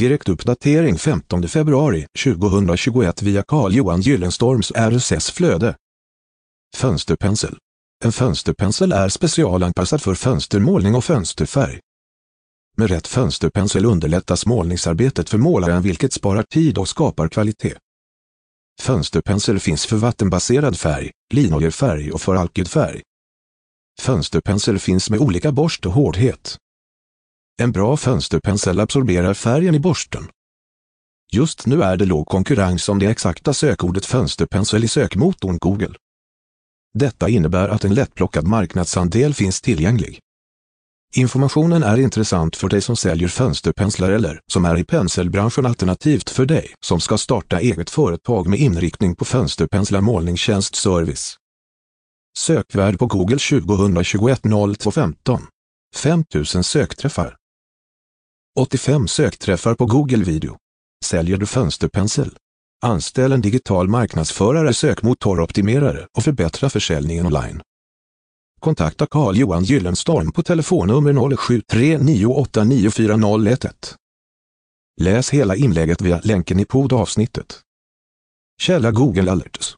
Direktuppdatering 15 februari 2021 via Carl-Johan Gyllenstorms RSS-flöde. Fönsterpensel. En fönsterpensel är specialanpassad för fönstermålning och fönsterfärg. Med rätt fönsterpensel underlättas målningsarbetet för målaren vilket sparar tid och skapar kvalitet. Fönsterpensel finns för vattenbaserad färg, linoljefärg och för alkydfärg. Fönsterpensel finns med olika borst och hårdhet. En bra fönsterpensel absorberar färgen i borsten. Just nu är det låg konkurrens om det exakta sökordet fönsterpensel i sökmotorn Google. Detta innebär att en lättplockad marknadsandel finns tillgänglig. Informationen är intressant för dig som säljer fönsterpenslar eller som är i penselbranschen alternativt för dig som ska starta eget företag med inriktning på fönsterpenslar målningstjänst service. Sökvärd på Google 2021 0215. 5000 sökträffar. 85 sökträffar på Google Video. Säljer du fönsterpensel? Anställ en digital marknadsförare, sökmotoroptimerare och förbättra försäljningen online. Kontakta Carl-Johan Gyllenstorm på telefonnummer 0739894011. Läs hela inlägget via länken i poddavsnittet. Källa Google Alerts